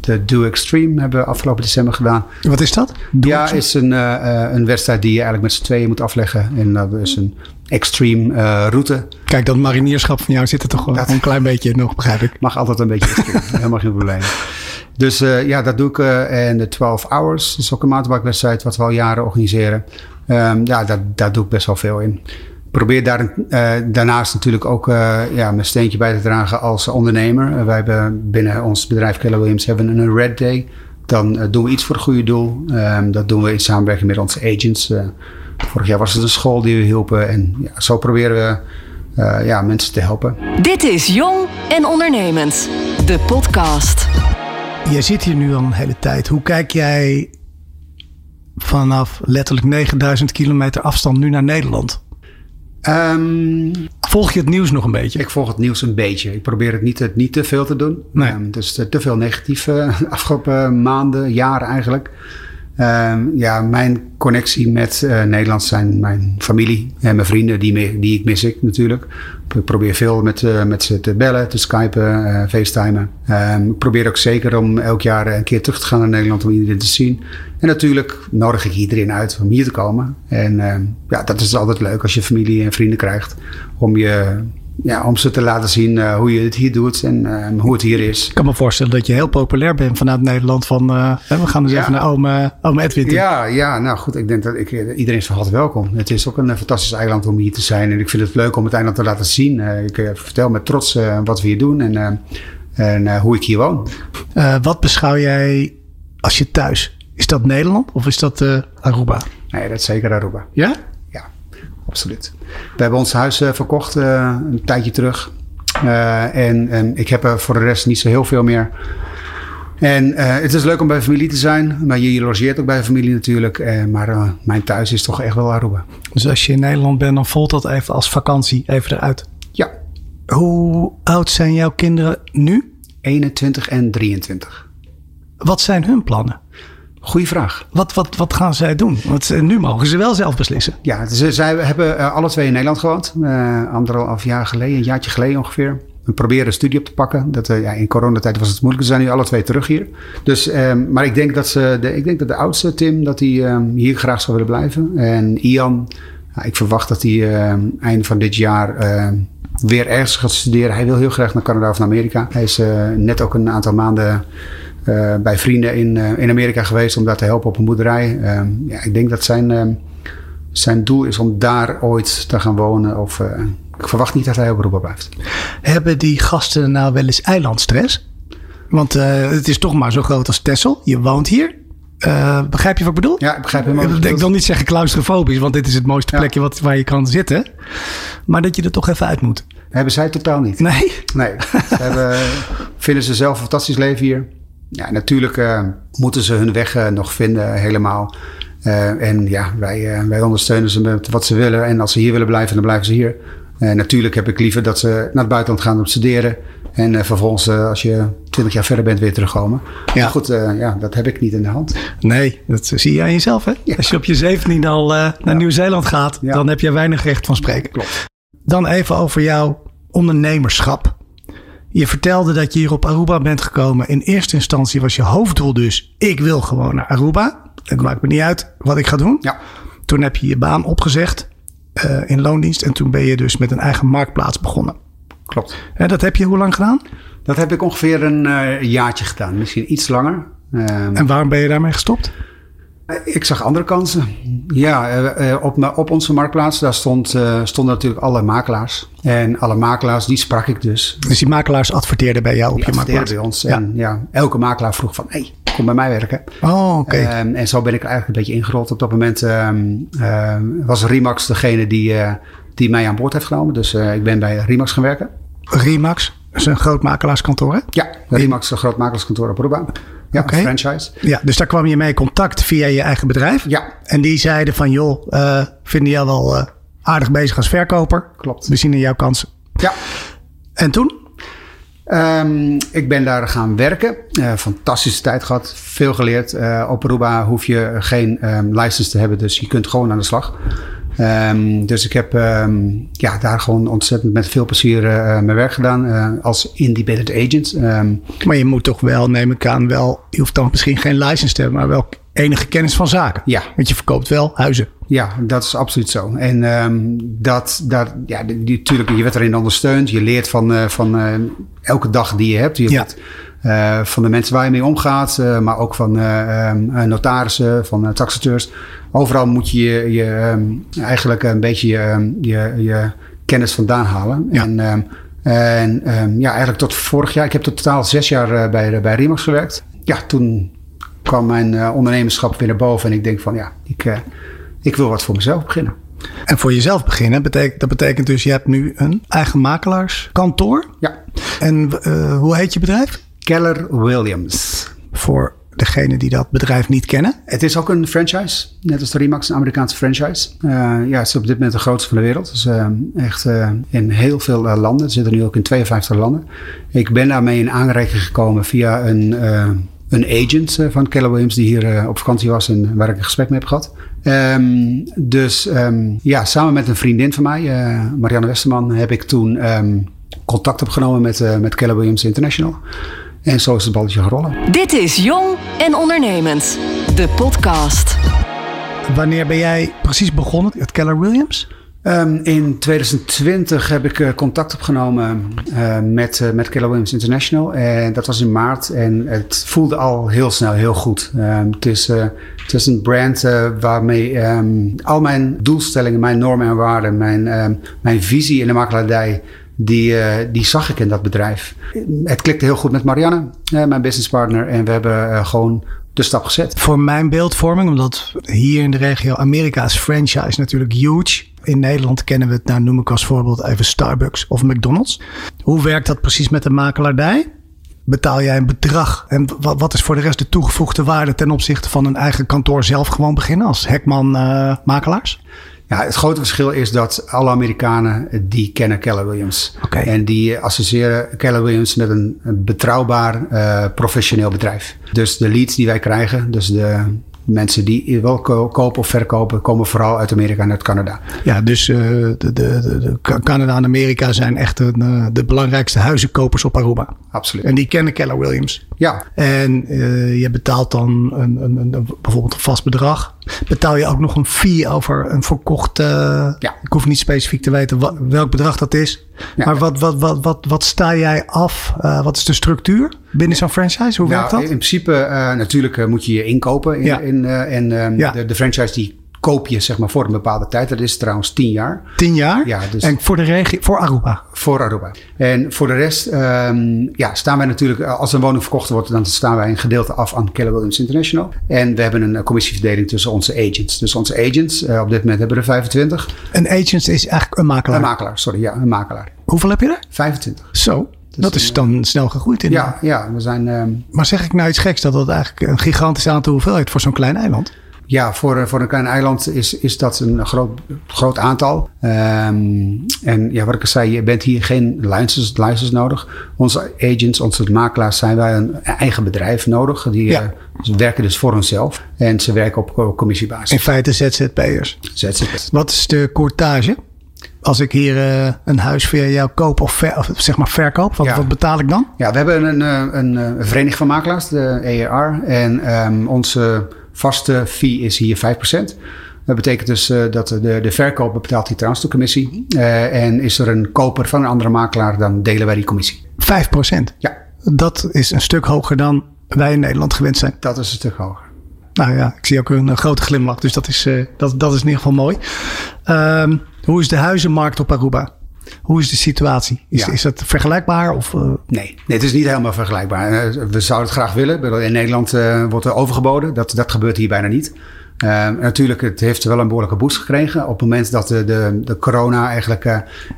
De Do Extreme hebben we afgelopen december gedaan. Wat is dat? Do ja, extreme? is een, een wedstrijd die je eigenlijk met z'n tweeën moet afleggen. En dat is een extreme route. Kijk, dat marinierschap van jou zit er toch wel een klein beetje nog, begrijp ik. Mag altijd een beetje extreme. Helemaal geen probleem. Dus uh, ja, dat doe ik. Uh, en de 12 Hours, dat is ook een mountainbike-wedstrijd wat we al jaren organiseren. Um, ja, daar, daar doe ik best wel veel in probeer daar, daarnaast natuurlijk ook ja, mijn steentje bij te dragen als ondernemer. Wij hebben binnen ons bedrijf Keller Williams hebben een Red Day. Dan doen we iets voor het goede doel. Um, dat doen we in samenwerking met onze agents. Vorig jaar was het een school die we hielpen. En ja, zo proberen we ja, mensen te helpen. Dit is Jong en Ondernemend, de podcast. Jij zit hier nu al een hele tijd. Hoe kijk jij vanaf letterlijk 9000 kilometer afstand nu naar Nederland? Um, volg je het nieuws nog een beetje? Ik volg het nieuws een beetje. Ik probeer het niet, niet te veel te doen. Nee. Um, dus te veel negatief uh, afgelopen maanden, jaren eigenlijk. Um, ja, mijn connectie met uh, Nederland zijn mijn familie en mijn vrienden, die, me, die ik mis ik natuurlijk. Ik probeer veel met, uh, met ze te bellen, te skypen, uh, facetimen. Um, ik probeer ook zeker om elk jaar een keer terug te gaan naar Nederland om iedereen te zien. En natuurlijk nodig ik iedereen uit om hier te komen. En uh, ja, dat is altijd leuk als je familie en vrienden krijgt. Om, je, ja, om ze te laten zien uh, hoe je het hier doet en uh, hoe het hier is. Ik kan me voorstellen dat je heel populair bent vanuit Nederland. Van, uh, we gaan dus ja. even naar oom, oom Edwin toe. Ja, ja, nou goed. Ik denk dat ik, iedereen is van harte welkom. Het is ook een fantastisch eiland om hier te zijn. En ik vind het leuk om het eiland te laten zien. ik vertel met trots wat we hier doen en, en hoe ik hier woon. wat beschouw jij als je thuis? Is dat Nederland of is dat Aruba? Nee, dat is zeker Aruba. Ja? Absoluut. We hebben ons huis uh, verkocht uh, een tijdje terug. en, en ik heb er voor de rest niet zo heel veel meer. En het is leuk om bij familie te zijn. Maar je logeert ook bij familie natuurlijk. maar mijn thuis is toch echt wel Aruba. Dus als je in Nederland bent, dan voelt dat even als vakantie even eruit? Ja. Hoe oud zijn jouw kinderen nu? 21 en 23. Wat zijn hun plannen? Goeie vraag. Wat, wat, wat gaan zij doen? Want nu mogen ze wel zelf beslissen. Ja, ze, zij hebben uh, alle twee in Nederland gewoond. Uh, anderhalf jaar geleden, een jaartje geleden ongeveer. We proberen een studie op te pakken. Dat, uh, ja, in coronatijd was het moeilijk. Ze zijn nu alle twee terug hier. Dus, maar ik denk dat, ze, de, ik denk dat de oudste Tim dat hij hier graag zou willen blijven. En Ian, ik verwacht dat hij eind van dit jaar weer ergens gaat studeren. Hij wil heel graag naar Canada of naar Amerika. Hij is net ook een aantal maanden uh, bij vrienden in, uh, in Amerika geweest om daar te helpen op een boerderij. Uh, ja, ik denk dat zijn, zijn doel is om daar ooit te gaan wonen. Of ik verwacht niet dat hij op blijft. Hebben die gasten nou wel eens eilandstress? Want het is toch maar zo groot als Texel. Je woont hier. begrijp je wat ik bedoel? Ja, ik begrijp helemaal. Ik wil niet zeggen claustrofobisch, want dit is het mooiste ja. plekje wat, waar je kan zitten. Maar dat je er toch even uit moet. Hebben zij totaal niet. Nee? Nee. Ze hebben, vinden ze zelf een fantastisch leven hier. Ja, natuurlijk uh, moeten ze hun weg uh, nog vinden helemaal. Uh, en ja, wij, wij ondersteunen ze met wat ze willen. En als ze hier willen blijven, dan blijven ze hier. natuurlijk heb ik liever dat ze naar het buitenland gaan om te studeren. En vervolgens, als je twintig jaar verder bent, weer terugkomen. Ja. Maar goed, ja, dat heb ik niet in de hand. Nee, dat zie je aan jezelf. Hè? Ja. Als je op je 17 al naar ja. Nieuw-Zeeland gaat, ja. dan heb je weinig recht van spreken. Klopt. Dan even over jouw ondernemerschap. Je vertelde dat je hier op Aruba bent gekomen. In eerste instantie was je hoofddoel dus... ik wil gewoon naar Aruba. Het maakt me niet uit wat ik ga doen. Ja. Toen heb je je baan opgezegd uh, in loondienst. En toen ben je dus met een eigen marktplaats begonnen. Klopt. En dat heb je hoe lang gedaan? Dat heb ik ongeveer een uh, jaartje gedaan. Misschien iets langer. Um, en waarom ben je daarmee gestopt? Ik zag andere kansen. Ja, op, op onze marktplaats daar stond, stonden natuurlijk alle makelaars. En alle makelaars, die sprak ik dus. Dus die makelaars adverteerden bij jou op die je marktplaats? bij ons. Ja. En ja, elke makelaar vroeg van, hé, hey, kom bij mij werken. Oh, oké. Okay. Um, en zo ben ik er eigenlijk een beetje ingerold. Op dat moment um, uh, was Remax degene die, uh, die mij aan boord heeft genomen. Dus uh, ik ben bij Remax gaan werken. Remax is een groot makelaarskantoor, hè? Ja, Remax is een groot makelaarskantoor op Aruba. Ja, franchise. Ja, dus daar kwam je mee in contact via je eigen bedrijf. Ja. En die zeiden van, joh, eh vinden jou wel eh, aardig bezig als verkoper. Klopt. We zien in jouw kansen. Ja. En toen? Ehm, ik ben daar gaan werken. Eh, fantastische tijd gehad. Veel geleerd. Op Aruba hoef je geen ehm, license te hebben. Dus je kunt gewoon aan de slag. Ehm, dus ik heb ehm, ja, daar gewoon ontzettend met veel plezier eh, mijn werk gedaan. eh, als independent agent. Ehm, Maar je moet toch wel, neem ik aan, wel... Je hoeft dan misschien geen license te hebben, maar wel enige kennis van zaken. Ja. Want je verkoopt wel huizen. Ja, dat is absoluut zo. En dat, dat, ja, die, die- tuurlijk, je werd erin ondersteund. Je leert van, eh, van elke dag die je hebt. Je Ja. van de mensen waar je mee omgaat, maar ook van notarissen, van uh, taxateurs. Overal moet je je, je ehm, eigenlijk een beetje je, ehm, je, je kennis vandaan halen. Ja. En, ehm, en ja, eigenlijk tot vorig jaar. Ik heb tot totaal zes jaar eh, bij, bij Remax gewerkt. Ja, toen kwam mijn eh, ondernemerschap weer naar boven. En ik denk van ja, ik, eh, ik wil wat voor mezelf beginnen. En voor jezelf beginnen, betekent, dat betekent dus je hebt nu een eigen makelaarskantoor. Ja, En hoe heet je bedrijf? Keller Williams. Voor degenen die dat bedrijf niet kennen. Het is ook een franchise, net als de Remax, een Amerikaanse franchise. Eh, ja, het is op dit moment de grootste van de wereld. Dus eh, echt eh, in heel veel eh, landen. We zitten nu ook in 52 landen. Ik ben daarmee in aanraking gekomen via een, een agent van Keller Williams die hier op vakantie was en waar ik een gesprek mee heb gehad. Ehm, dus ehm, ja, samen met een vriendin van mij, Marianne Westerman, heb ik toen contact opgenomen met, met Keller Williams International. En zo is het balletje gerollen. Dit is Jong en Ondernemend, de podcast. Wanneer ben jij precies begonnen? Het Keller Williams? Ehm, in 2020 heb ik eh, contact opgenomen eh, met, eh, met Keller Williams International. En dat was in maart. En het voelde al heel snel heel goed. Ehm, het, is, eh, het is een brand waarmee ehm, al mijn doelstellingen, mijn normen en waarden, mijn, ehm, mijn visie in de makelaardij, die, eh, die zag ik in dat bedrijf. Het klikte heel goed met Marianne, eh, mijn businesspartner. En we hebben eh, gewoon de stap gezet. Voor mijn beeldvorming, omdat hier in de regio Amerika is franchise natuurlijk huge. In Nederland kennen we het, nou noem ik als voorbeeld even Starbucks of McDonald's. Hoe werkt dat precies met de makelaardij? Betaal jij een bedrag? En wat, is voor de rest de toegevoegde waarde ten opzichte van een eigen kantoor zelf gewoon beginnen als Hekman makelaars? Ja, het grote verschil is dat alle Amerikanen eh, die kennen Keller Williams. En die associëren Keller Williams met een, betrouwbaar, eh, professioneel bedrijf. Dus de leads die wij krijgen, dus de mensen die wel ko- kopen of verkopen, komen vooral uit Amerika en uit Canada. Ja, dus eh, de, de, de, de Ca- Canada en Amerika zijn echt eh, de belangrijkste huizenkopers op Aruba. Absoluut. En die kennen Keller Williams. Ja, En eh, je betaalt dan een, een, een, bijvoorbeeld een vast bedrag. Betaal je ook nog een fee over een verkocht. eh, Ja. Ik hoef niet specifiek te weten wa- welk bedrag dat is. Ja. Maar wat, wat, wat, wat, wat sta jij af? Eh, wat is de structuur binnen zo'n franchise? Hoe werkt nou, dat? in principe eh, natuurlijk moet je je inkopen. In, Ja. in, en ehm, de, de franchise die koop je zeg maar voor een bepaalde tijd. Dat is trouwens 10 jaar. Tien jaar? Ja, dus- En voor de regio, voor Aruba. Voor Aruba. En voor de rest ehm, ja, staan wij natuurlijk, eh, als een woning verkocht wordt, dan staan wij een gedeelte af aan Keller Williams International. En we hebben een eh, commissieverdeling tussen onze agents. Dus onze agents, eh, op dit moment hebben we er 25. Een agent is eigenlijk een makelaar. Een makelaar, sorry, ja, een makelaar. Hoeveel heb je er? 25. Zo, dat is dan snel gegroeid. In Ja, ja, we zijn ehm, Maar zeg ik nou iets geks dat dat eigenlijk een gigantisch aantal hoeveelheid voor zo'n klein eiland? Ja, voor, eh, voor een klein eiland is, is dat een groot, groot aantal. Ehm, en ja, wat ik al zei, je bent hier geen license, license nodig. Onze agents, onze makelaars zijn wij een eigen bedrijf nodig. Die Ja. eh, ze werken dus voor hunzelf. En ze werken op co- commissiebasis. In feite ZZP'ers. ZZP. Wat is de courtage? Als ik hier eh, een huis via jou koop of, ver- of zeg maar verkoop, wat, Ja. wat betaal ik dan? Ja, we hebben een, een, een vereniging van makelaars, de EAR. En ehm, onze vaste fee is hier 5%. Dat betekent dus eh, dat de, de verkoper betaalt die transfercommissie. Eh en is er een koper van een andere makelaar, dan delen wij die commissie. 5% Ja, Dat is een stuk hoger dan wij in Nederland gewend zijn. dat is een stuk hoger. Nou ja, ik zie ook een, eh, grote glimlach, dus dat is, dat, dat is in ieder geval mooi. Ehm, hoe is de huizenmarkt op Aruba? Hoe is de situatie? Is, Ja. is dat vergelijkbaar? Of, eh, Nee, nee, het is niet helemaal vergelijkbaar. Eh, We zouden het graag willen. In Nederland eh, wordt er overgeboden. Dat, dat gebeurt hier bijna niet. Eh, natuurlijk, het heeft wel een behoorlijke boost gekregen. Op het moment dat de, de, de corona eigenlijk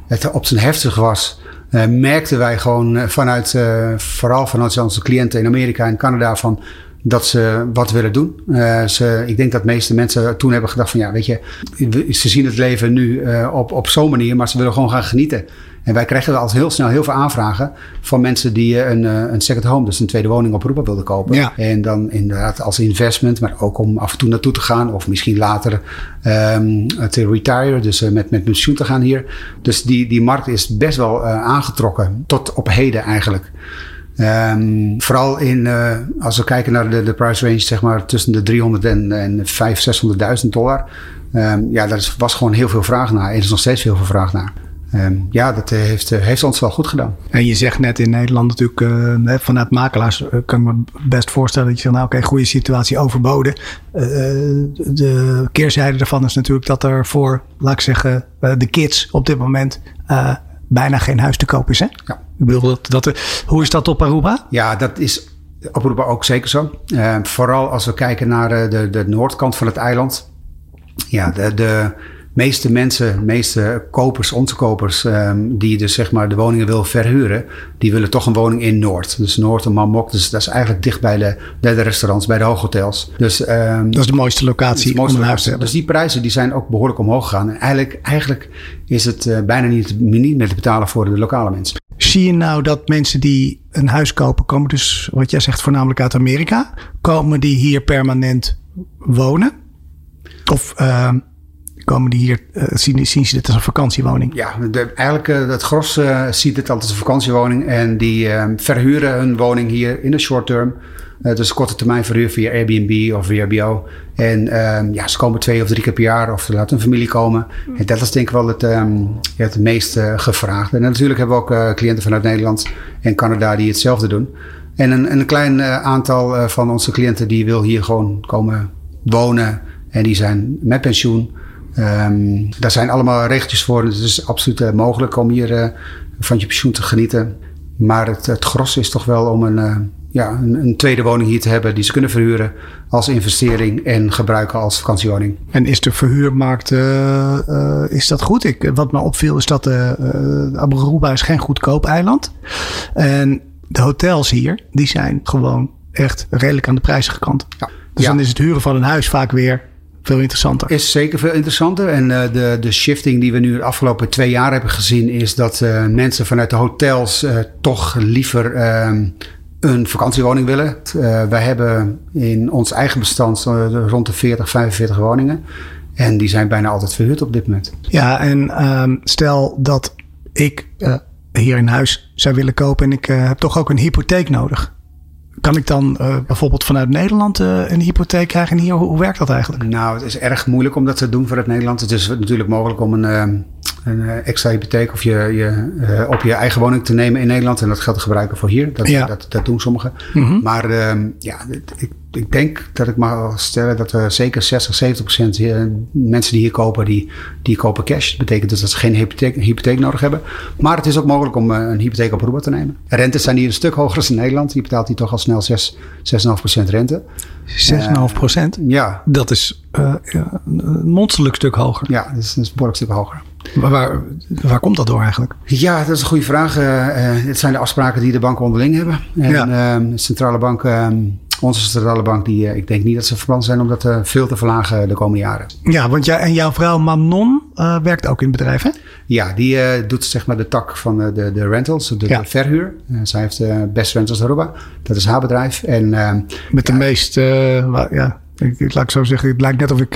het op zijn heftig was, merkten wij gewoon vanuit, vooral vanuit onze cliënten in Amerika en Canada, van dat ze wat willen doen. Uh, ze, ik denk dat de meeste mensen toen hebben gedacht van ja, weet je, ze zien het leven nu uh, op, op zo'n manier, maar ze willen gewoon gaan genieten. En wij krijgen al heel snel heel veel aanvragen van mensen die een, een second home, dus een tweede woning op Aruba wilden kopen. Ja. En dan inderdaad als investment, maar ook om af en toe naartoe te gaan of misschien later um, te retire, dus met, met pensioen te gaan hier. Dus die, die markt is best wel uh, aangetrokken tot op heden eigenlijk. Um, vooral in, uh, als we kijken naar de, de price range, zeg maar tussen de 300 en, en 500, 600.000 dollar. Um, ja, daar was gewoon heel veel vraag naar. Er is nog steeds heel veel vraag naar. Um, ja, dat heeft, heeft ons wel goed gedaan. En je zegt net in Nederland natuurlijk, vanuit makelaars kan ik me best voorstellen dat je zegt, nou oké, goede situatie overboden. De keerzijde daarvan is natuurlijk dat er voor, laat ik zeggen, de kids op dit moment bijna geen huis te koop is. Hè? Ja. Ik bedoel, dat, dat, hoe is dat op Aruba? Ja, dat is op Aruba ook zeker zo. Uh, vooral als we kijken naar de, de noordkant van het eiland. Ja, de, de meeste mensen, meeste kopers, onze kopers, um, die dus zeg maar de woningen willen verhuren, die willen toch een woning in Noord. Dus Noord en Mamok, dus dat is eigenlijk dicht bij de, bij de restaurants, bij de hooghotels. Dus, um, dat is de mooiste locatie de mooiste om een huis te hebben. Dus die prijzen die zijn ook behoorlijk omhoog gegaan. En eigenlijk, eigenlijk is het uh, bijna niet, niet meer te betalen voor de lokale mensen. Zie je nou dat mensen die een huis kopen, komen dus, wat jij zegt, voornamelijk uit Amerika, komen die hier permanent wonen? Of uh, komen die hier, uh, zien, zien ze dit als een vakantiewoning? Ja, de, eigenlijk uh, het gros uh, ziet het altijd als een vakantiewoning. En die verhuren hun woning hier in de short term. dus korte termijn verhuur via Airbnb of VRBO. En ja, ze komen twee of drie keer per jaar of ze laten een familie komen. En dat is denk ik wel het, um, ja, het meest gevraagde. En natuurlijk hebben we ook cliënten vanuit Nederland en Canada die hetzelfde doen. En een, een klein aantal van onze cliënten die wil hier gewoon komen wonen. En die zijn met pensioen. Um, daar zijn allemaal regeltjes voor. Het is absoluut uh, mogelijk om hier uh, van je pensioen te genieten. Maar het, het gros is toch wel om een, uh, ja, een, een, tweede woning hier te hebben die ze kunnen verhuren als investering en gebruiken als vakantiewoning. En is de verhuurmarkt is dat goed? Ik, wat me opviel is dat Aruba is geen goedkoop eiland. En de hotels hier, die zijn gewoon echt redelijk aan de prijzige kant. Ja. Dus ja. dan is het huren van een huis vaak weer veel interessanter. Is zeker veel interessanter. En uh, de, de shifting die we nu de afgelopen twee jaar hebben gezien, is dat uh, mensen vanuit de hotels uh, toch liever een vakantiewoning willen. wij hebben in ons eigen bestand rond de 40, 45 woningen. En die zijn bijna altijd verhuurd op dit moment. Ja, en um, stel dat ik hier een huis zou willen kopen en ik heb toch ook een hypotheek nodig. Kan ik dan uh, bijvoorbeeld vanuit Nederland uh, een hypotheek krijgen? En hier, hoe, hoe, werkt dat eigenlijk? Nou, het is erg moeilijk om dat te doen vanuit Nederland. Het is natuurlijk mogelijk om een, uh, een extra hypotheek of je, je op je eigen woning te nemen in Nederland en dat geld te gebruiken voor hier. Dat, ja. dat, dat doen sommigen. Mm -hmm. Maar ehm, ja, ik, ik denk dat ik mag stellen dat we zeker 60, 70 procent mensen die hier kopen, die, die kopen cash. Dat betekent dus dat ze geen hypotheek, hypotheek nodig hebben. Maar het is ook mogelijk om een hypotheek op Aruba te nemen. De rentes zijn hier een stuk hoger dan in Nederland. Je betaalt hier toch al snel 6, 6,5 procent rente. 6,5 procent? Uh, ja. Dat is uh, een monsterlijk stuk hoger. Ja, dat is, dat is een behoorlijk stuk hoger. Maar waar, waar komt dat door eigenlijk? Ja, dat is een goede vraag. Uh, het zijn de afspraken die de banken onderling hebben. En ja. de centrale bank... Onze centrale bank, die, uh, ik denk niet dat ze van plan zijn om dat uh, veel te verlagen de komende jaren. Ja, want jij en jouw vrouw Manon uh, werkt ook in het bedrijf, hè? Ja, die doet zeg maar de tak van de, de rentals, de, Ja. de verhuur. zij heeft Best Rentals Aruba, dat is haar bedrijf. En, ehm, Met de ja, meest, ja, ik, ik, laat ik zo zeggen, het lijkt net of ik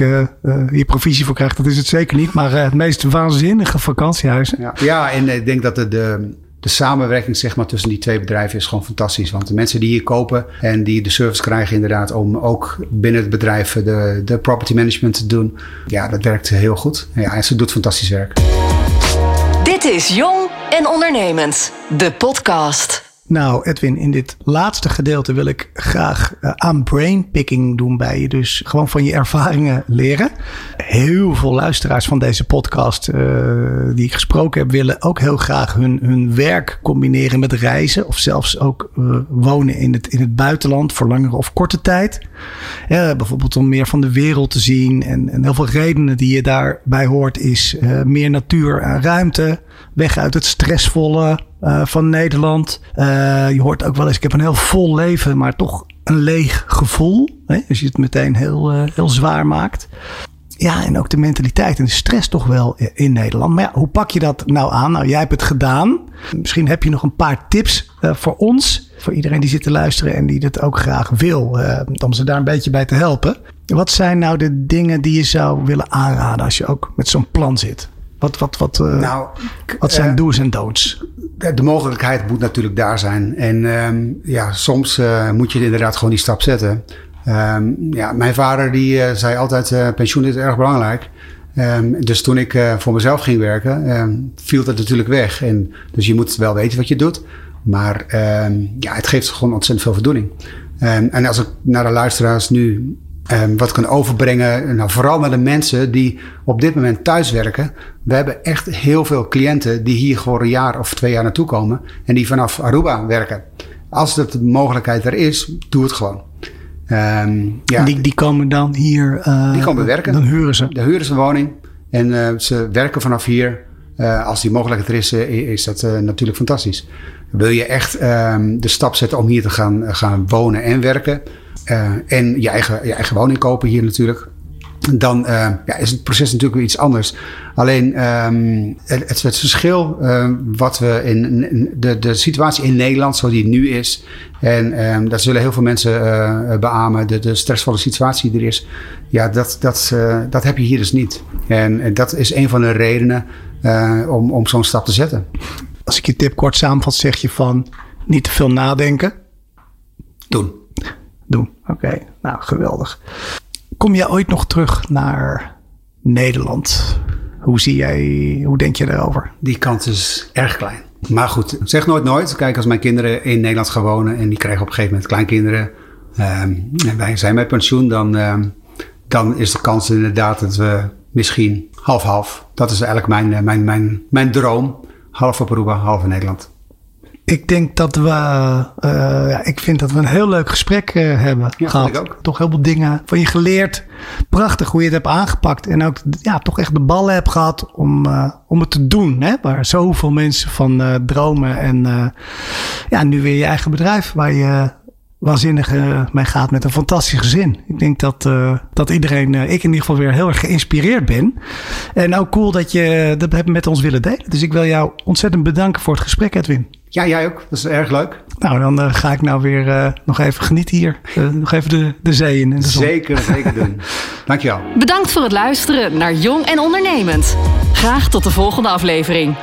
hier provisie voor krijg. Dat is het zeker niet, maar het meest waanzinnige vakantiehuizen. Ja, ja en ik denk dat de, de, de samenwerking zeg maar, tussen die twee bedrijven is gewoon fantastisch. Want de mensen die hier kopen en die de service krijgen inderdaad om ook binnen het bedrijf de, de property management te doen. Ja, dat werkt heel goed. Ja, en ze doet fantastisch werk. Dit is Jong en Ondernemend, de podcast. Nou, Edwin, in dit laatste gedeelte wil ik graag uh, aan brainpicking doen bij je. Dus gewoon van je ervaringen leren. Heel veel luisteraars van deze podcast uh, die ik gesproken heb, willen ook heel graag hun, hun werk combineren met reizen. Of zelfs ook uh, wonen in het, in het buitenland voor langere of korte tijd. bijvoorbeeld om meer van de wereld te zien. En, en heel veel redenen die je daarbij hoort is meer natuur en ruimte. Weg uit het stressvolle van Nederland. je hoort ook wel eens, ik heb een heel vol leven, maar toch een leeg gevoel. Hè? Als je het meteen heel, heel zwaar maakt. Ja, en ook de mentaliteit en de stress toch wel in Nederland. Maar ja, hoe pak je dat nou aan? Nou, jij hebt het gedaan. Misschien heb je nog een paar tips voor ons. Voor iedereen die zit te luisteren en die dit ook graag wil. Om ze daar een beetje bij te helpen. Wat zijn nou de dingen die je zou willen aanraden als je ook met zo'n plan zit? Wat, wat, wat, uh, nou, wat zijn do's en don'ts? De mogelijkheid moet natuurlijk daar zijn. En um, ja, soms moet je inderdaad gewoon die stap zetten. Um, ja, mijn vader die uh, zei altijd, uh, pensioen is erg belangrijk. Um, dus toen ik uh, voor mezelf ging werken, viel dat natuurlijk weg. En, dus je moet wel weten wat je doet. Maar ja, het geeft gewoon ontzettend veel voldoening. en als ik naar de luisteraars nu wat kan overbrengen, nou, vooral naar de mensen die op dit moment thuis werken. We hebben echt heel veel cliënten die hier voor een jaar of twee jaar naartoe komen en die vanaf Aruba werken. Als de mogelijkheid er is, doe het gewoon. Um, ja. die, die komen dan hier. Uh, die komen werken. Dan huren ze. Dan huren ze een woning. En uh, ze werken vanaf hier. Uh, als die mogelijkheid er is, is dat natuurlijk fantastisch. Wil je echt um, de stap zetten om hier te gaan, gaan wonen en werken. En je eigen, je eigen woning kopen hier natuurlijk dan uh, ja, is het proces natuurlijk weer iets anders. Alleen um, het, het, verschil uh, wat we in, in, de, de situatie in Nederland, zoals die nu is, en um, dat zullen heel veel mensen uh, beamen, de, de stressvolle situatie die er is, ja, dat, dat, dat heb je hier dus niet. En, en dat is een van de redenen om, om zo'n stap te zetten. Als ik je tip kort samenvat, zeg je van niet te veel nadenken. Doen. Doen, oké. Nou, geweldig. Kom jij ooit nog terug naar Nederland? Hoe zie jij, hoe denk je daarover? Die kans is erg klein. Maar goed, zeg nooit nooit. Kijk, als mijn kinderen in Nederland gaan wonen en die krijgen op een gegeven moment kleinkinderen. Um, en wij zijn met pensioen, dan, um, dan is de kans inderdaad dat we misschien half-half. Dat is eigenlijk mijn, eh, mijn, mijn, mijn droom. Half op Aruba, half in Nederland. Ik denk dat we, uh, ja, ik vind dat we een heel leuk gesprek uh, hebben ja, gehad. Ik ook. Toch heel veel dingen van je geleerd. Prachtig hoe je het hebt aangepakt. En ook ja, toch echt de ballen hebt gehad om, uh, om het te doen. Hè? Waar zoveel mensen van dromen. En ja, nu weer je eigen bedrijf waar je waanzinnig mee gaat met een fantastisch gezin. Ik denk dat, dat iedereen, ik in ieder geval weer heel erg geïnspireerd ben. En ook cool dat je dat hebt met ons willen delen. Dus ik wil jou ontzettend bedanken voor het gesprek, Edwin. Ja, jij ook. Dat is erg leuk. Nou, dan uh, ga ik nou weer uh, nog even genieten hier. Uh, nog even de, de zee in. En de zeker, zeker doen. Dankjewel. Bedankt voor het luisteren naar Jong en Ondernemend. Graag tot de volgende aflevering.